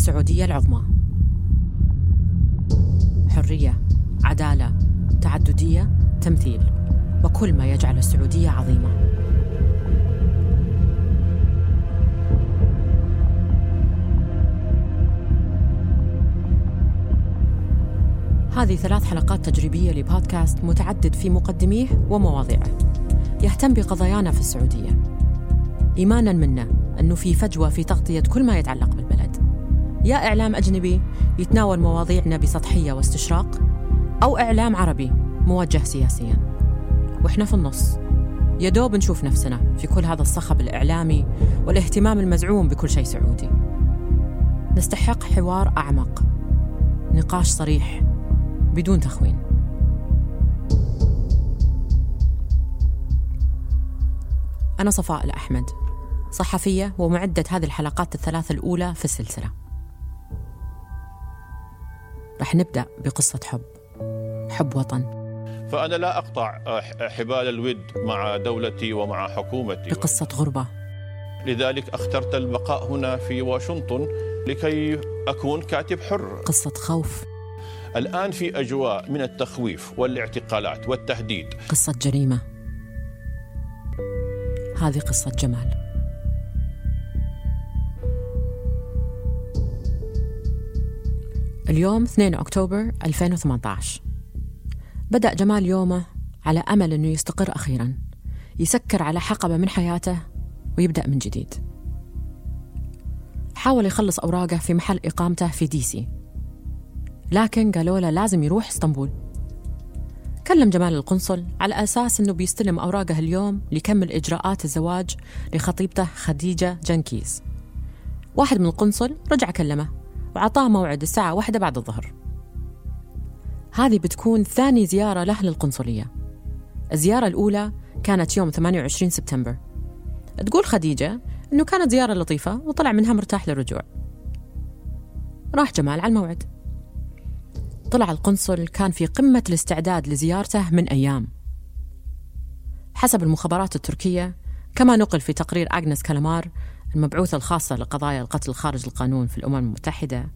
السعودية العظمى. حرية عدالة تعددية تمثيل. وكل ما يجعل السعودية عظيمة. هذه ثلاث حلقات تجريبية لبودكاست متعدد في مقدميه ومواضيعه. يهتم بقضايانا في السعودية. إيمانا منا أنه في فجوة في تغطية كل ما يتعلق يا إعلام أجنبي يتناول مواضيعنا بسطحية واستشراق أو إعلام عربي موجه سياسيا. وإحنا في النص. يا دوب نشوف نفسنا في كل هذا الصخب الإعلامي والاهتمام المزعوم بكل شيء سعودي. نستحق حوار أعمق. نقاش صريح بدون تخوين. أنا صفاء الأحمد صحفية ومعدة هذه الحلقات الثلاث الأولى في السلسلة. رح نبدأ بقصة حب حب وطن. فأنا لا أقطع حبال الود مع دولتي ومع حكومتي. بقصة غربة. لذلك أخترت البقاء هنا في واشنطن لكي أكون كاتب حر. قصة خوف. الآن في أجواء من التخويف والاعتقالات والتهديد. قصة جريمة. هذه قصة جمال. اليوم 2 أكتوبر 2018 بدأ جمال يومه على أمل أنه يستقر أخيرا يسكر على حقبة من حياته ويبدأ من جديد. حاول يخلص أوراقه في محل إقامته في دي سي لكن قالوا له لازم يروح إسطنبول. كلم جمال القنصل على أساس أنه بيستلم أوراقه اليوم ليكمل إجراءات الزواج لخطيبته خديجة جنكيز. واحد من القنصل رجع كلمه. وعطاه موعد الساعة واحدة بعد الظهر. هذه بتكون ثاني زيارة له للقنصلية. الزيارة الأولى كانت يوم 28 سبتمبر. تقول خديجة أنه كانت زيارة لطيفة وطلع منها مرتاح للرجوع. راح جمال على الموعد. طلع القنصل كان في قمة الاستعداد لزيارته من أيام. حسب المخابرات التركية كما نقل في تقرير أغنس كالامار المبعوثة الخاصة لقضايا القتل خارج القانون في الأمم المتحدة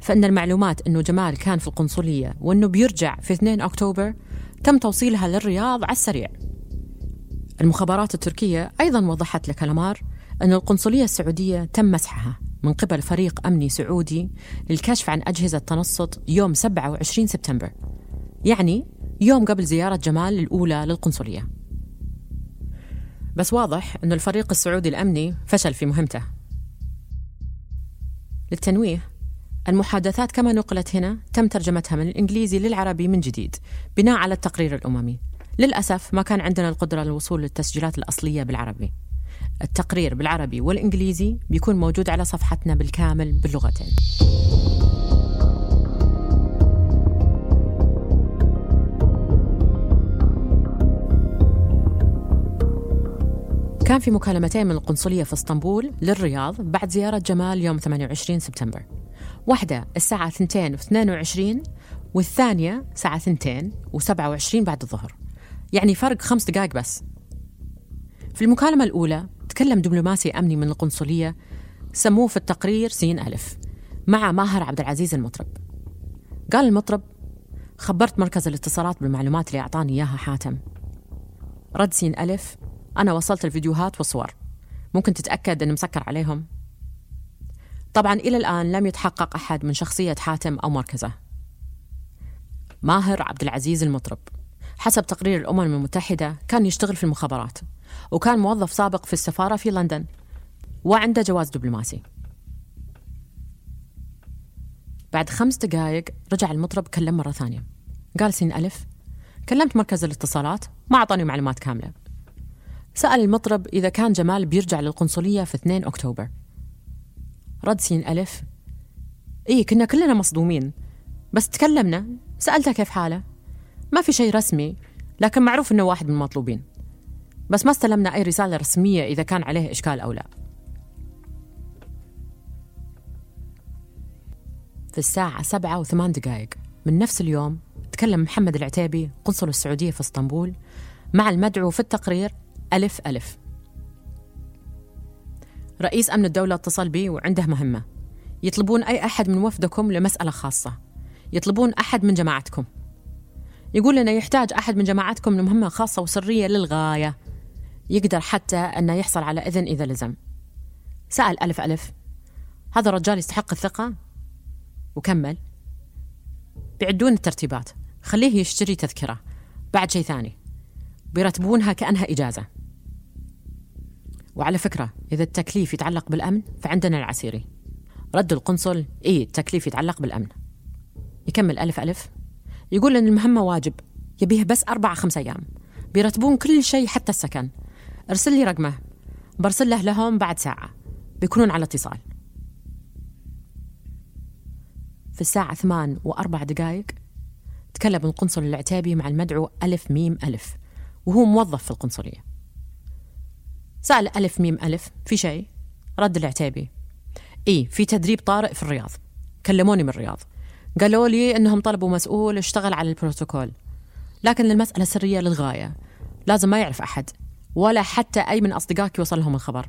فإن المعلومات أنه جمال كان في القنصلية وأنه بيرجع في 2 أكتوبر تم توصيلها للرياض على السريع. المخابرات التركية أيضا وضحت لكالامار أن القنصلية السعودية تم مسحها من قبل فريق أمني سعودي للكشف عن أجهزة تنصت يوم 27 سبتمبر يعني يوم قبل زيارة جمال الأولى للقنصلية. بس واضح أن الفريق السعودي الأمني فشل في مهمته. للتنويه المحادثات كما نقلت هنا تم ترجمتها من الإنجليزي للعربي من جديد بناء على التقرير الأممي. للأسف ما كان عندنا القدرة للوصول للتسجيلات الأصلية بالعربي. التقرير بالعربي والإنجليزي بيكون موجود على صفحتنا بالكامل باللغتين كان في مكالمتين من القنصلية في اسطنبول للرياض بعد زيارة جمال يوم 28 سبتمبر. واحدة الساعة 2 و 22 والثانية الساعة 2 و 27 بعد الظهر. يعني فرق خمس دقائق بس. في المكالمة الأولى تكلم دبلوماسي أمني من القنصلية سموه في التقرير سين ألف مع ماهر عبد العزيز المطرب. قال المطرب خبرت مركز الاتصالات بالمعلومات اللي أعطاني إياها حاتم. رد سين ألف أنا وصلت الفيديوهات والصور. ممكن تتأكد أن مسكر عليهم؟ طبعا إلى الآن لم يتحقق أحد من شخصية حاتم أو مركزه. ماهر عبد العزيز المطرب. حسب تقرير الأمم المتحدة كان يشتغل في المخابرات وكان موظف سابق في السفارة في لندن وعنده جواز دبلوماسي. بعد خمس دقائق رجع المطرب كلم مرة ثانية. قال سين ألف. كلمت مركز الاتصالات ما أعطاني معلومات كاملة. سأل المطرب إذا كان جمال بيرجع للقنصلية في 2 أكتوبر. رد سين ألف. إيه كنا كلنا مصدومين. بس تكلمنا. سألته كيف حاله. ما في شيء رسمي لكن معروف إنه واحد من المطلوبين. بس ما استلمنا أي رسالة رسمية إذا كان عليه إشكال أو لا. في الساعة سبعة وثمان دقائق. من نفس اليوم تكلم محمد العتيبي قنصل السعودية في اسطنبول مع المدعو في التقرير ألف ألف. رئيس أمن الدولة اتصل بي وعنده مهمة. يطلبون أي أحد من وفدكم لمسألة خاصة. يطلبون أحد من جماعتكم. يقول لنا يحتاج أحد من جماعتكم لمهمة خاصة وسرية للغاية. يقدر حتى أنه يحصل على إذن إذا لزم. سأل ألف ألف. هذا الرجال يستحق الثقة؟ وكمل. بيعدون الترتيبات. خليه يشتري تذكرة. بعد شيء ثاني. بيرتبونها كأنها إجازة. وعلى فكرة إذا التكليف يتعلق بالأمن فعندنا العسيري. رد القنصل إيه التكليف يتعلق بالأمن. يكمل ألف ألف. يقول إن المهمة واجب يبيه بس أربعة خمسة أيام. بيرتبون كل شيء حتى السكن. ارسل لي رقمه. برسل له لهم بعد ساعة. بيكونون على اتصال. في الساعة ثمان وأربع دقائق تكلم القنصل العتيبي مع المدعو ألف ميم ألف وهو موظف في القنصلية. سأل ألف ميم ألف في شيء؟ رد العتيبي. إيه في تدريب طارئ في الرياض. كلموني من الرياض. قالوا لي إنهم طلبوا مسؤول اشتغل على البروتوكول. لكن المسألة سرية للغاية. لازم ما يعرف أحد ولا حتى أي من أصدقائك يوصل لهم الخبر.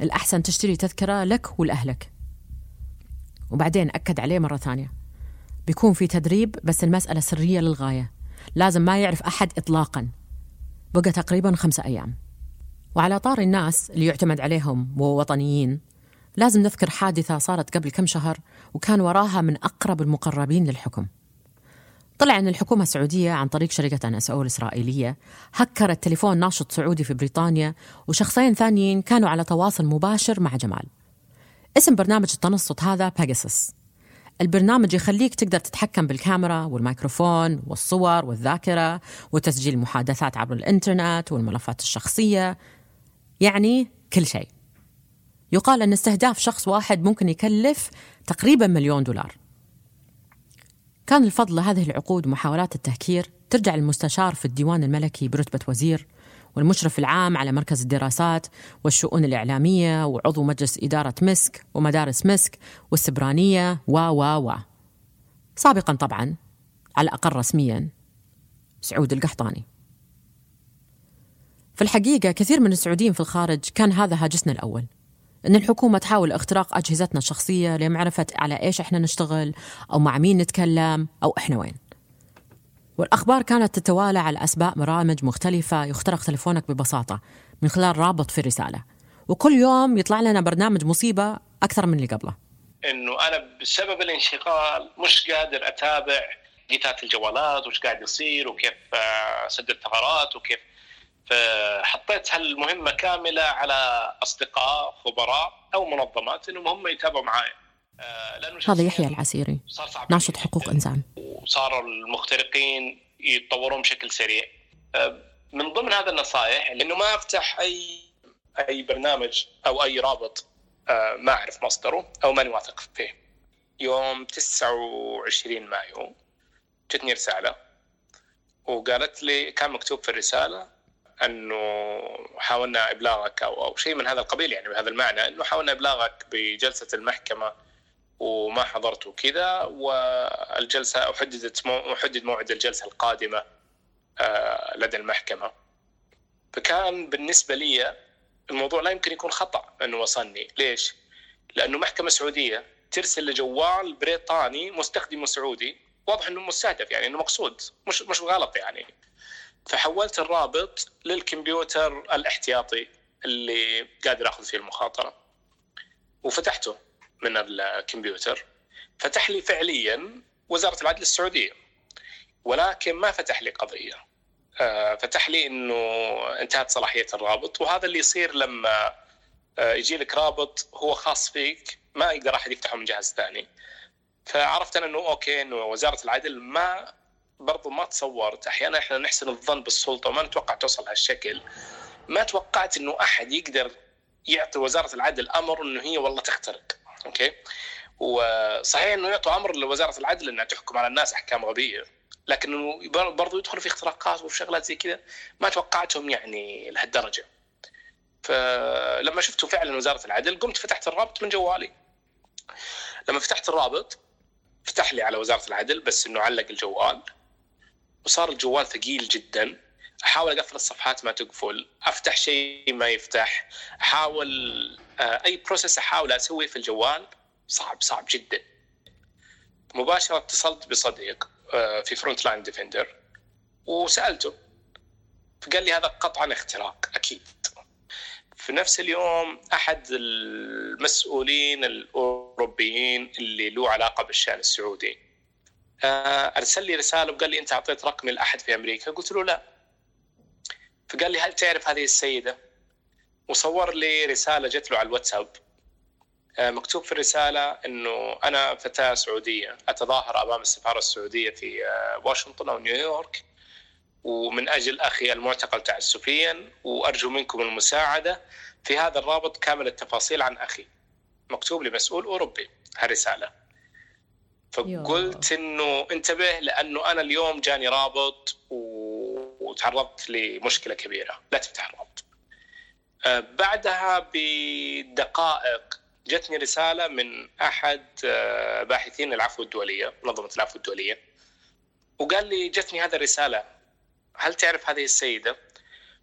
الأحسن تشتري تذكرة لك ولأهلك. وبعدين أكد عليه مرة ثانية. بيكون في تدريب بس المسألة سرية للغاية. لازم ما يعرف أحد إطلاقا. بقى تقريبا خمسة أيام. وعلى طار الناس اللي يعتمد عليهم ووطنيين. لازم نذكر حادثة صارت قبل كم شهر وكان وراها من أقرب المقربين للحكم. طلع أن الحكومة السعودية عن طريق شركة أن أو الإسرائيلية هكرت تليفون ناشط سعودي في بريطانيا وشخصين ثانيين كانوا على تواصل مباشر مع جمال. اسم برنامج التنصت هذا باجاسس البرنامج يخليك تقدر تتحكم بالكاميرا والميكروفون والصور والذاكرة وتسجيل المحادثات عبر الإنترنت والملفات الشخصية يعني كل شيء. يقال أن استهداف شخص واحد ممكن يكلف تقريبا مليون دولار. كان الفضل لهذه العقود ومحاولات التهكير ترجع المستشار في الديوان الملكي برتبة وزير والمشرف العام على مركز الدراسات والشؤون الإعلامية وعضو مجلس إدارة مسك ومدارس مسك والسبرانية و و و. سابقا طبعا على الأقل رسميا سعود القحطاني. في الحقيقة كثير من السعوديين في الخارج كان هذا هاجسنا الأول. إن الحكومة تحاول اختراق أجهزتنا الشخصية لمعرفة على إيش إحنا نشتغل أو مع مين نتكلم أو إحنا وين. والأخبار كانت تتوالى على أسباب برامج مختلفة يخترق تلفونك ببساطة من خلال رابط في رساله وكل يوم يطلع لنا برنامج مصيبة أكثر من اللي قبله. إنه أنا بسبب الانشغال مش قادر أتابع جيتات الجوالات وش قاعد يصير وكيف اسدد ثغرات وكيف فحطيت هالمهمه كاملة على أصدقاء خبراء أو منظمات إنهم هم يتابعوا معايا آه، لأنه هذا يحيى العسيري. ناشط حقوق إنسان. وصاروا المخترقين يتطورون بشكل سريع. آه، من ضمن هذا النصائح إنه ما أفتح أي أي برنامج أو أي رابط آه، ما أعرف مصدره أو ماني واثق فيه. يوم 29 مايو جتني رسالة وقالت لي كان مكتوب في الرسالة أنه حاولنا إبلاغك أو أو شيء من هذا القبيل يعني بهذا المعنى أنه حاولنا إبلاغك بجلسة المحكمة وما حضرت وكذا والجلسة أحددت. أحدد موعد الجلسة القادمة آه، لدى المحكمة فكان بالنسبة لي الموضوع لا يمكن يكون خطأ أنه وصلني ليش؟ لأنه محكمة سعودية ترسل لجوال بريطاني مستخدم سعودي واضح إنه مستهدف يعني إنه مقصود مش مش غلط يعني فحولت الرابط للكمبيوتر الاحتياطي اللي قادر أخذ فيه المخاطرة. وفتحته من الكمبيوتر. فتح لي فعليا وزارة العدل السعودية. ولكن ما فتح لي قضية. آه، فتح لي إنه انتهت صلاحية الرابط. وهذا اللي يصير لما آه، يجي لك رابط هو خاص فيك ما يقدر أحد يفتحه من جهاز ثاني. فعرفت أنا إنه أوكي إنه وزارة العدل ما برضو ما تصورت. أحيانا إحنا نحسن الظن بالسلطة وما نتوقع توصل هالشكل. ما توقعت إنه أحد يقدر يعطي وزارة العدل أمر إنه هي والله تخترق. أوكي؟ وصحيح إنه يعطوا أمر لوزارة العدل إنها تحكم على الناس أحكام غبية. لكن برضو يدخلوا في اختراقات وفي شغلات زي كذا ما توقعتهم يعني لهالدرجة. فلما شفته فعلا وزارة العدل قمت فتحت الرابط من جوالي. لما فتحت الرابط فتح لي على وزارة العدل بس إنه علق الجوال. وصار الجوال ثقيل جدا. أحاول أقفل الصفحات ما تقفل أفتح شيء ما يفتح أحاول آه، أي process أحاول أسويه في الجوال صعب صعب جدا. مباشرة اتصلت بصديق آه، في Front Line Defender وسألته فقال لي هذا قطعا اختراق أكيد. في نفس اليوم أحد المسؤولين الأوروبيين اللي له علاقة بالشأن السعودي أرسل لي رسالة وقال لي أنت أعطيت رقمي لأحد في أمريكا. قلت له لا. فقال لي هل تعرف هذه السيدة؟ وصور لي رسالة جت له على الواتساب. آه، مكتوب في الرسالة إنه أنا فتاة سعودية أتظاهر أمام السفارة السعودية في آه، واشنطن أو نيويورك. ومن أجل أخي المعتقل تعسفيا وأرجو منكم المساعدة في هذا الرابط كامل التفاصيل عن أخي. مكتوب لمسؤول أوروبي هالرسالة. فقلت إنه انتبه لأنه أنا اليوم جاني رابط وتعرضت لمشكلة كبيرة. لا تفتح الرابط آه، بعدها بدقائق جتني رسالة من أحد آه، باحثين العفو الدولية منظمة العفو الدولية. وقال لي جتني هذه الرسالة. هل تعرف هذه السيدة؟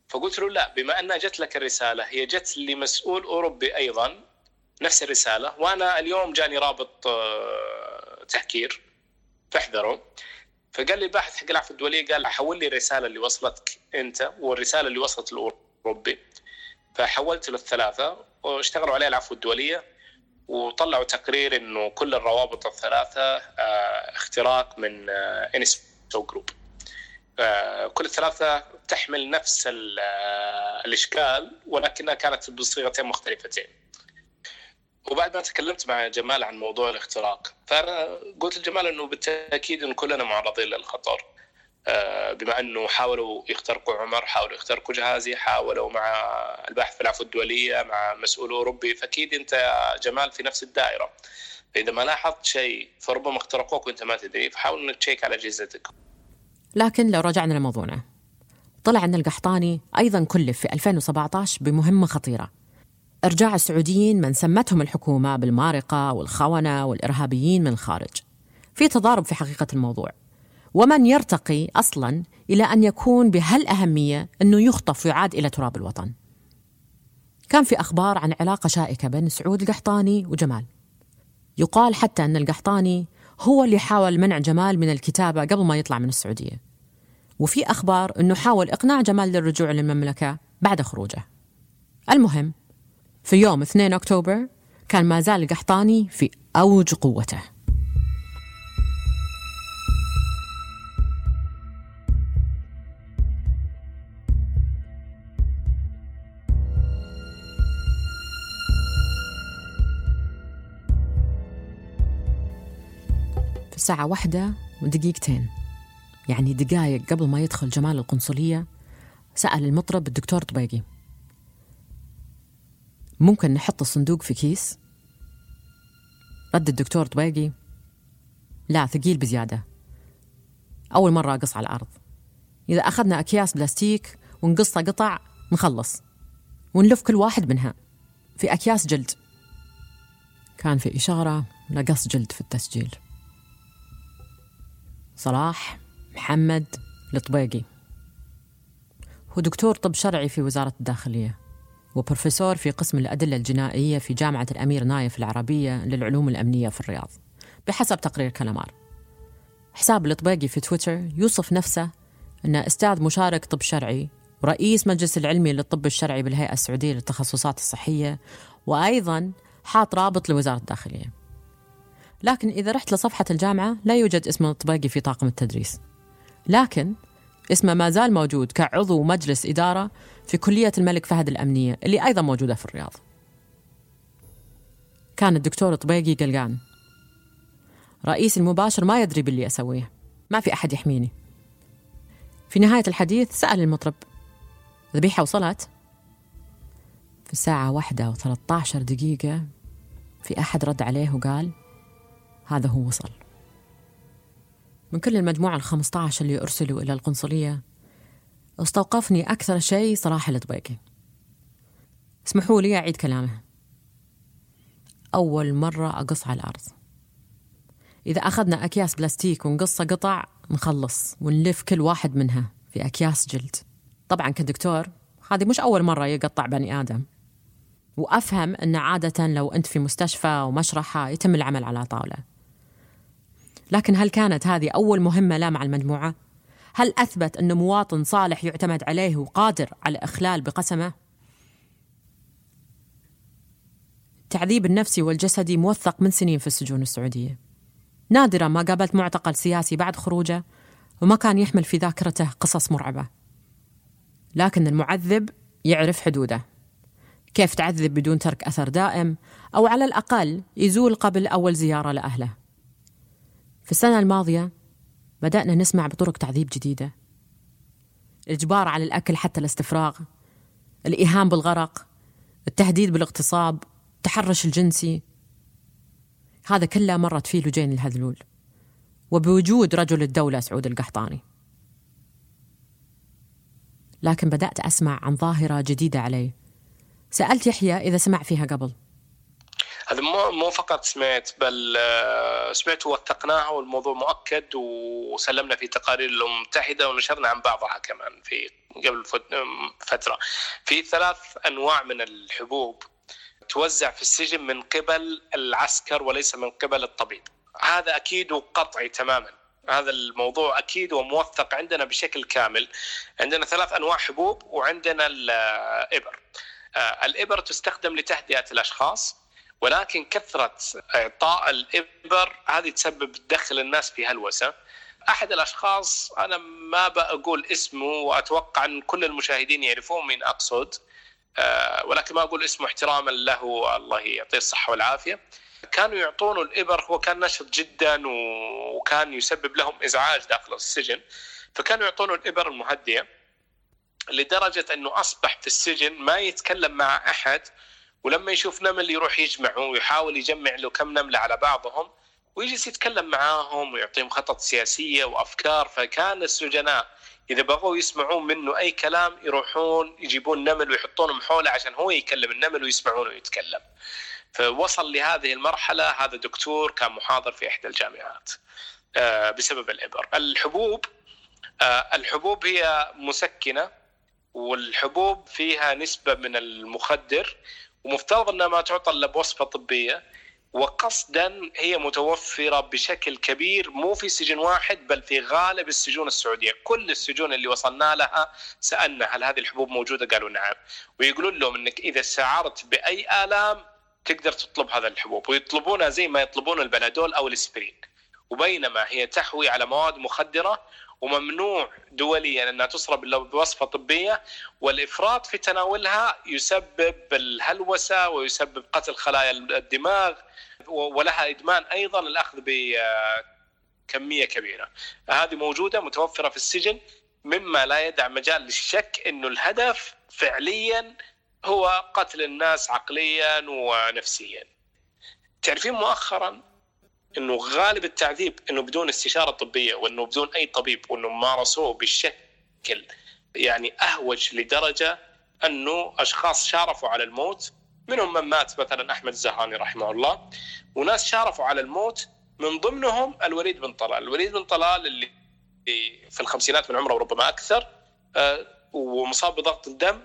فقلت له لا بما أنها جت لك الرسالة هي جت لمسؤول أوروبي أيضا نفس الرسالة. وأنا اليوم جاني رابط تحكير فاحذروا. فقال لي الباحث حق العفو الدولية قال حول لي الرساله اللي وصلتك أنت والرسالة اللي وصلت الاوروبي فحولت له الثلاثة واشتغلوا عليها العفو الدولية وطلعوا تقرير إنه كل الروابط الثلاثة آه، اختراق من NSO آه، Group. آه، كل الثلاثة تحمل نفس الإشكال ولكنها كانت بصيغتين مختلفتين. وبعد ما تكلمت مع جمال عن موضوع الاختراق فانا قلت لجمال إنه بالتأكيد إن كلنا معرضين للخطر. آه، بما إنه حاولوا يخترقوا عمر حاولوا يخترقوا جهازي حاولوا مع الباحث في العفو الدولية مع مسؤول أوروبي فأكيد أنت يا جمال في نفس الدائرة. فإذا ما لاحظت شيء فربما اخترقوك وأنت ما تدري فحاول إنك تشيك على أجهزتك. لكن لو رجعنا لموضوعنا طلع إن القحطاني أيضا كلف في 2017 بمهمة خطيرة. أرجاع السعوديين من سمتهم الحكومة بالمارقة والخونة والإرهابيين من الخارج في تضارب في حقيقة الموضوع ومن يرتقي أصلا إلى أن يكون بهالأهمية أنه يخطف ويعاد إلى تراب الوطن. كان في أخبار عن علاقة شائكة بين سعود القحطاني وجمال. يقال حتى أن القحطاني هو اللي حاول منع جمال من الكتابة قبل ما يطلع من السعودية. وفي أخبار أنه حاول إقناع جمال للرجوع للمملكة بعد خروجه. المهم في يوم 2 أكتوبر كان ما زال القحطاني في أوج قوته. في الساعة واحدة ودقيقتين يعني دقايق قبل ما يدخل جمال القنصلية سأل المطرب الدكتور طبيقي ممكن نحط الصندوق في كيس؟ رد الدكتور طبيقي. لا ثقيل بزيادة. أول مرة أقص على الأرض. إذا أخذنا أكياس بلاستيك ونقصها قطع نخلص. ونلف كل واحد منها. في أكياس جلد. كان في إشارة لقص جلد في التسجيل. صلاح محمد الطبيقي. هو دكتور طب شرعي في وزارة الداخلية. وبروفيسور في قسم الأدلة الجنائية في جامعة الأمير نايف العربية للعلوم الأمنية في الرياض. بحسب تقرير كلامار حساب الطبيقي في تويتر يوصف نفسه أنه أستاذ مشارك طب شرعي ورئيس مجلس العلمي للطب الشرعي بالهيئة السعودية للتخصصات الصحية وأيضا حاط رابط لوزارة الداخلية. لكن إذا رحت لصفحة الجامعة لا يوجد اسم الطباقي في طاقم التدريس. لكن اسمه ما زال موجود كعضو مجلس إدارة في كلية الملك فهد الأمنية اللي أيضا موجودة في الرياض. كان الدكتور طبيقي قلقان. رئيس المباشر ما يدري باللي أسويه. ما في أحد يحميني. في نهاية الحديث سأل المطرب ذبيحة وصلت؟ في الساعة واحدة وثلاثة عشر دقيقة في أحد رد عليه وقال هذا هو وصل. من كل المجموعة الخمسة عشر اللي أرسلوا إلى القنصلية. استوقفني أكثر شيء صراحة الطبيقي اسمحوا لي أعيد كلامه. أول مرة أقص على الأرض. إذا أخذنا أكياس بلاستيك ونقصها قطع نخلص ونلف كل واحد منها في أكياس جلد. طبعا كدكتور هذه مش أول مرة يقطع بني آدم. وأفهم أن عادة لو أنت في مستشفى أو مشرحة يتم العمل على طاولة. لكن هل كانت هذه أول مهمة له مع المجموعة؟ هل أثبت أنه مواطن صالح يعتمد عليه وقادر على إخلال بقسمه؟ التعذيب النفسي والجسدي موثق من سنين في السجون السعودية نادرا ما قابلت معتقل سياسي بعد خروجه وما كان يحمل في ذاكرته قصص مرعبة لكن المعذب يعرف حدوده كيف تعذب بدون ترك أثر دائم أو على الأقل يزول قبل أول زيارة لأهله في السنة الماضية بدأنا نسمع بطرق تعذيب جديدة. الإجبار على الأكل حتى الاستفراغ الإيهام بالغرق التهديد بالاغتصاب التحرش الجنسي. هذا كله مرت فيه لجين الهذلول وبوجود رجل الدولة سعود القحطاني. لكن بدأت أسمع عن ظاهرة جديدة علي سألت يحيى إذا سمع فيها قبل. هذا مو مو فقط سمعت بل آه، سمعت ووثقناها والموضوع مؤكد وسلمنا في تقارير الامم المتحدة ونشرنا عن بعضها كمان في قبل فترة. في ثلاث أنواع من الحبوب توزع في السجن من قبل العسكر وليس من قبل الطبيب. هذا أكيد وقطعي تماما. هذا الموضوع أكيد وموثق عندنا بشكل كامل. عندنا ثلاث أنواع حبوب وعندنا الإبر. آه، الإبر تستخدم لتهدئة الأشخاص ولكن كثرة اعطاء الإبر هذه تسبب دخل الناس في هلوسة. أحد الأشخاص أنا ما بقول اسمه وأتوقع أن كل المشاهدين يعرفون مين أقصد آه، ولكن ما أقول اسمه احتراما له الله يعطيه الصحة والعافية. كانوا يعطونه الإبر هو كان نشط جدا وكان يسبب لهم إزعاج داخل السجن. فكانوا يعطونه الإبر المهدئة لدرجة أنه أصبح في السجن ما يتكلم مع أحد. ولما يشوف نمل يروح يجمعه ويحاول يجمع له كم نملة على بعضهم ويجلس يتكلم معاهم ويعطيهم خطط سياسية وأفكار فكان السجناء إذا بغوا يسمعون منه أي كلام يروحون يجيبون نمل ويحطونهم حوله عشان هو يكلم النمل ويسمعونه يتكلم. فوصل لهذه المرحلة هذا دكتور كان محاضر في إحدى الجامعات آه، بسبب الإبر. الحبوب آه، الحبوب هي مسكنة والحبوب فيها نسبة من المخدر ومفترض إنها ما تعطى إلا بوصفة طبية وقصدا هي متوفرة بشكل كبير مو في سجن واحد بل في غالب السجون السعودية، كل السجون اللي وصلنا لها سألنا هل هذه الحبوب موجودة؟ قالوا نعم، ويقولون لهم إنك إذا شعرت بأي آلام تقدر تطلب هذا الحبوب ويطلبونها زي ما يطلبون البنادول أو الاسبرين. وبينما هي تحوي على مواد مخدرة وممنوع دوليا أنها تصرف إلا بوصفة طبية والإفراط في تناولها يسبب الهلوسة ويسبب قتل خلايا الدماغ ولها إدمان أيضا الاخذ بكمية كبيرة. هذه موجودة متوفرة في السجن مما لا يدع مجال للشك إنه الهدف فعليا هو قتل الناس عقليا ونفسيا. تعرفين مؤخرا إنه غالب التعذيب إنه بدون استشارة طبية وإنه بدون أي طبيب وإنه مارسوه بالشكل يعني أهوج لدرجة إنه أشخاص شارفوا على الموت. منهم من مات مثلا أحمد الزهراني رحمه الله. وناس شارفوا على الموت من ضمنهم الوليد بن طلال، الوليد بن طلال اللي في الخمسينات من عمره وربما أكثر آه، ومصاب بضغط الدم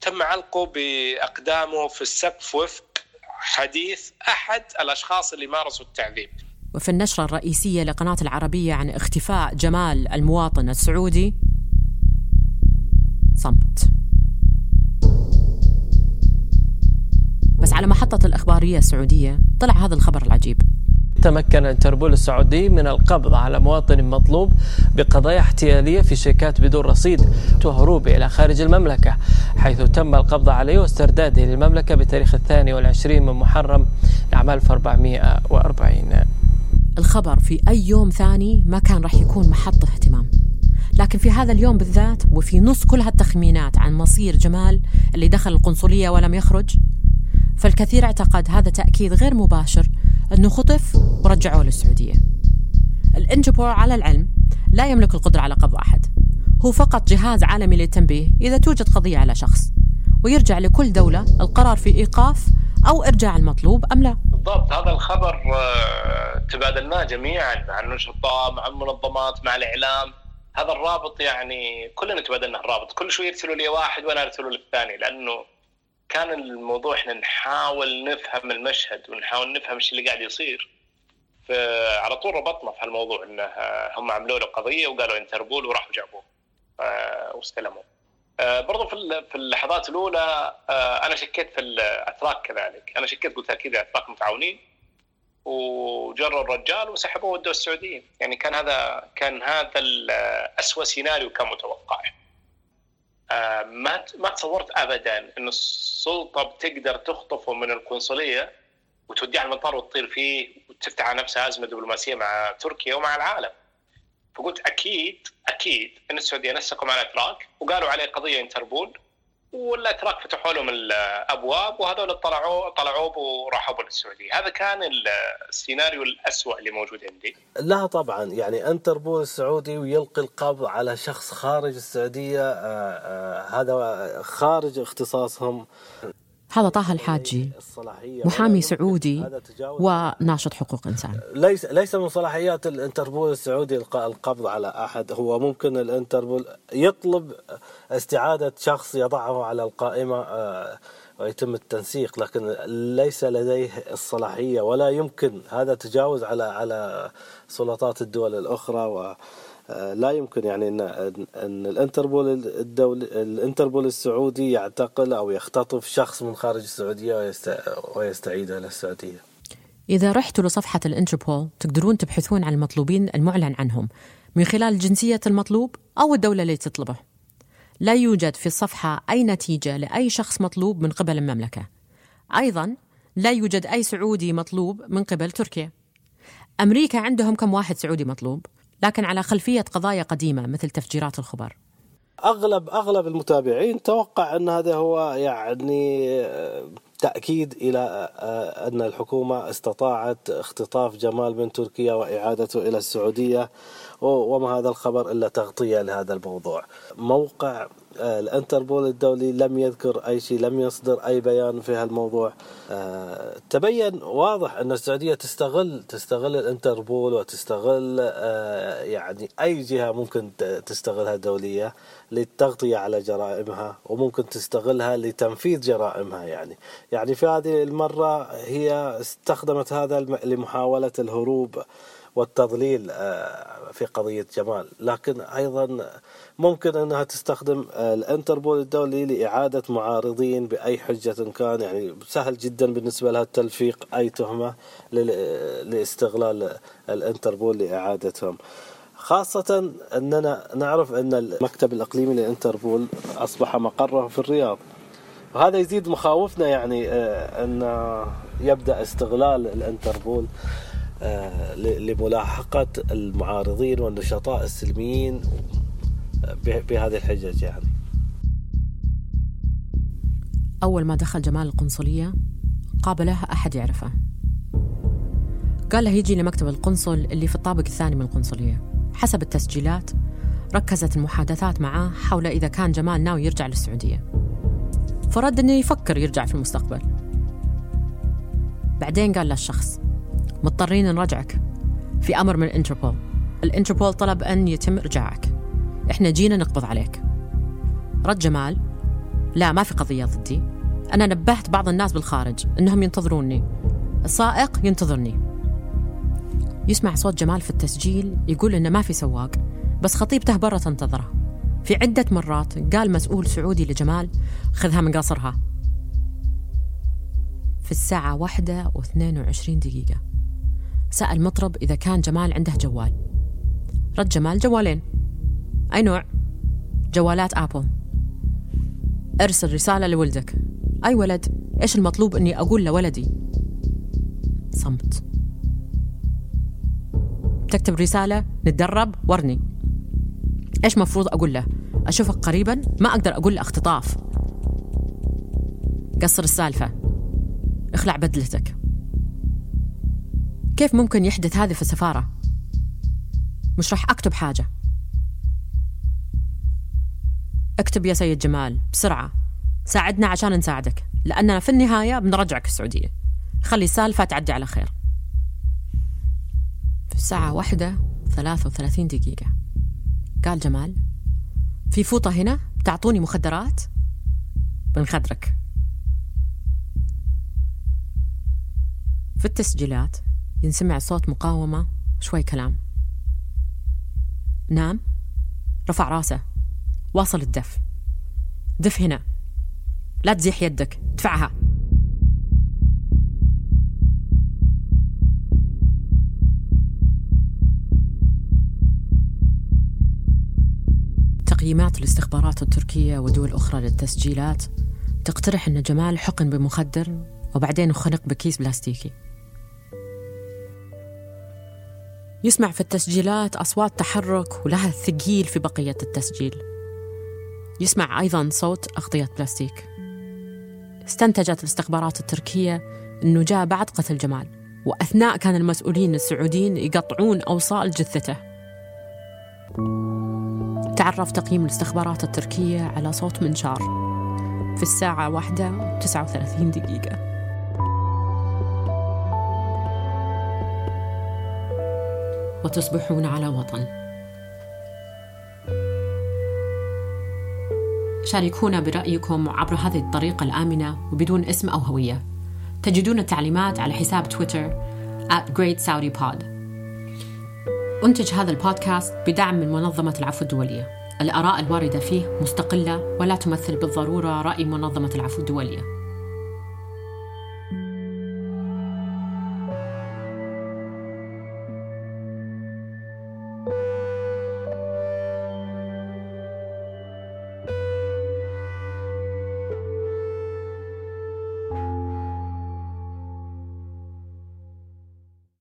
تم علقه بأقدامه في السقف وفق حديث أحد الأشخاص اللي مارسوا التعذيب. وفي النشرة الرئيسية لقناة العربية عن اختفاء جمال المواطن السعودي. صمت. بس على محطة الإخبارية السعودية طلع هذا الخبر العجيب. تمكن انتربول السعودي من القبض على مواطن مطلوب بقضايا احتيالية في شيكات بدون رصيد وهروبه إلى خارج المملكة حيث تم القبض عليه واسترداده للمملكة بتاريخ الثاني والعشرين من محرم لعام 1440 الخبر في أي يوم ثاني ما كان راح يكون محط اهتمام. لكن في هذا اليوم بالذات وفي نص كل هالتخمينات عن مصير جمال اللي دخل القنصلية ولم يخرج فالكثير اعتقد هذا تأكيد غير مباشر أنه خطف ورجعوه للسعودية. الإنجبور على العلم لا يملك القدرة على قبض أحد. هو فقط جهاز عالمي للتنبيه إذا توجد قضية على شخص ويرجع لكل دولة القرار في إيقاف أو إرجاع المطلوب أم لا. بالضبط. هذا الخبر آه، تبادلناه جميعا مع النشطاء مع المنظمات مع الإعلام. هذا الرابط يعني كلنا تبادلنا الرابط. كل شوي يرسلوا لي واحد وأنا أرسله للثاني لأنه كان الموضوع إحنا نحاول نفهم المشهد ونحاول نفهم إيش اللي قاعد يصير. فعلى طول ربطنا في هالموضوع إنه هم عملوا له قضية وقالوا إنتربول وراحوا جابوه. آه، واستلموه. آه، برضو في في اللحظات الأولى آه، أنا شكيت في الأتراك كذلك، أنا شكيت قلت أكيد أتراك متعاونين وجروا الرجال وسحبوه ودوه السعودية، يعني كان هذا كان هذا اسوء سيناريو كان متوقع. ما ما تصورت ابدا إن السلطة بتقدر تخطفه من القنصلية وتوديه على المطار وتطير فيه وتفتح على نفسها أزمة دبلوماسية مع تركيا ومع العالم. فقلت أكيد أكيد إن السعودية نسقوا مع الأتراك وقالوا عليه قضية انتربول والأتراك فتحوا لهم الأبواب وهذول طلعوا طلعوا وراحوا للسعودية، هذا كان السيناريو الاسوء اللي موجود عندي. لا طبعا يعني انتربول السعودي ويلقي القبض على شخص خارج السعودية آآ آه، آآ آه، هذا خارج اختصاصهم هذا طه الحاجي محامي سعودي وناشط حقوق إنسان. ليس ليس من صلاحيات الانتربول السعودي القبض على أحد. هو ممكن الانتربول يطلب استعادة شخص يضعه على القائمة آه، ويتم التنسيق لكن ليس لديه الصلاحية ولا يمكن. هذا تجاوز على على سلطات الدول الأخرى و لا يمكن يعني ان ان الإنتربول الدولي الإنتربول السعودي يعتقل أو يختطف شخص من خارج السعودية ويستعيده إلى السعودية. إذا رحتوا لصفحة الإنتربول تقدرون تبحثون عن المطلوبين المعلن عنهم من خلال جنسية المطلوب أو الدولة اللي تطلبه. لا يوجد في الصفحة أي نتيجة لأي شخص مطلوب من قبل المملكة. أيضا لا يوجد أي سعودي مطلوب من قبل تركيا. أمريكا عندهم كم واحد سعودي مطلوب؟ لكن على خلفية قضايا قديمة مثل تفجيرات الخبر أغلب أغلب المتابعين توقع أن هذا هو يعني آه، تأكيد إلى آه، أن الحكومة استطاعت اختطاف جمال من تركيا وإعادته إلى السعودية وما هذا الخبر إلا تغطية لهذا الموضوع. موقع الانتربول الدولي لم يذكر أي شيء لم يصدر أي بيان في هالموضوع. آه، تبين واضح أن السعودية تستغل تستغل الانتربول وتستغل آه، يعني أي جهة ممكن تستغلها دوليه للتغطية على جرائمها وممكن تستغلها لتنفيذ جرائمها يعني. يعني في هذه المرة هي استخدمت هذا لمحاولة الهروب والتضليل في قضية جمال. لكن أيضا ممكن أنها تستخدم آه، الانتربول الدولي لإعادة معارضين بأي حجة كان. يعني سهل جدا بالنسبة لها تلفيق أي تهمة لاستغلال الانتربول لإعادتهم. خاصة أننا نعرف أن المكتب الإقليمي للإنتربول أصبح مقره في الرياض. وهذا يزيد مخاوفنا يعني آه، أن يبدأ استغلال الإنتربول. آه، لملاحقة المعارضين والنشطاء السلميين بهذه الحجج يعني. أول ما دخل جمال القنصلية قابله أحد يعرفه. قال له يجي لمكتب القنصل اللي في الطابق الثاني من القنصلية. حسب التسجيلات ركزت المحادثات معاه حول إذا كان جمال ناوي يرجع للسعودية. فرد أنه يفكر يرجع في المستقبل. بعدين قال للشخص مضطرين نرجعك في أمر من الانتربول. الانتربول طلب أن يتم إرجاعك. إحنا جينا نقبض عليك. رد جمال لا ما في قضية ضدي. أنا نبهت بعض الناس بالخارج إنهم ينتظروني. السائق ينتظرني. يسمع صوت جمال في التسجيل يقول إنه ما في سواق بس خطيبته برا تنتظره. في عدة مرات قال مسؤول سعودي لجمال خذها من قصرها. في الساعة واحدة واثنين وعشرين دقيقة. سأل مطرب إذا كان جمال عنده جوال. رد جمال جوالين. أي نوع؟ جوالات آبل. أرسل رسالة لولدك. أي ولد؟ إيش المطلوب إني أقول لولدي؟ صمت. تكتب رسالة نتدرب ورني. إيش مفروض أقول له؟ أشوفك قريبا ما أقدر أقول له اختطاف. قصر السالفة. اخلع بدلتك. كيف ممكن يحدث هذا في السفارة؟ مش راح أكتب حاجة. اكتب يا سيد جمال بسرعة. ساعدنا عشان نساعدك لأننا في النهاية بنرجعك السعودية. خلي السالفة تعدي على خير. في الساعة واحدة ثلاثة وثلاثين دقيقة. قال جمال في فوطة هنا بتعطوني مخدرات؟ بنخدرك. في التسجيلات ينسمع صوت مقاومة شوي كلام. نام. رفع راسه. واصل الدف. دف هنا. لا تزيح يدك. دفعها. تقييمات الاستخبارات التركية ودول أخرى للتسجيلات. تقترح أن جمال حقن بمخدر وبعدين خنق بكيس بلاستيكي. يسمع في التسجيلات أصوات تحرك ولها ثقيل في بقية التسجيل. يسمع أيضا صوت أغطية بلاستيك. استنتجت الاستخبارات التركية أنه جاء بعد قتل جمال وأثناء كان المسؤولين السعوديين يقطعون أوصال جثته. تعرف تقييم الاستخبارات التركية على صوت منشار في الساعة واحدة وتسعة وثلاثين دقيقة. وتصبحون على وطن. شاركونا برأيكم عبر هذه الطريقة الآمنة وبدون اسم أو هوية. تجدون التعليمات على حساب تويتر at Great Saudi Pod. أنتج هذا البودكاست بدعم من منظمة العفو الدولية. الآراء الواردة فيه مستقلة ولا تمثل بالضرورة رأي منظمة العفو الدولية.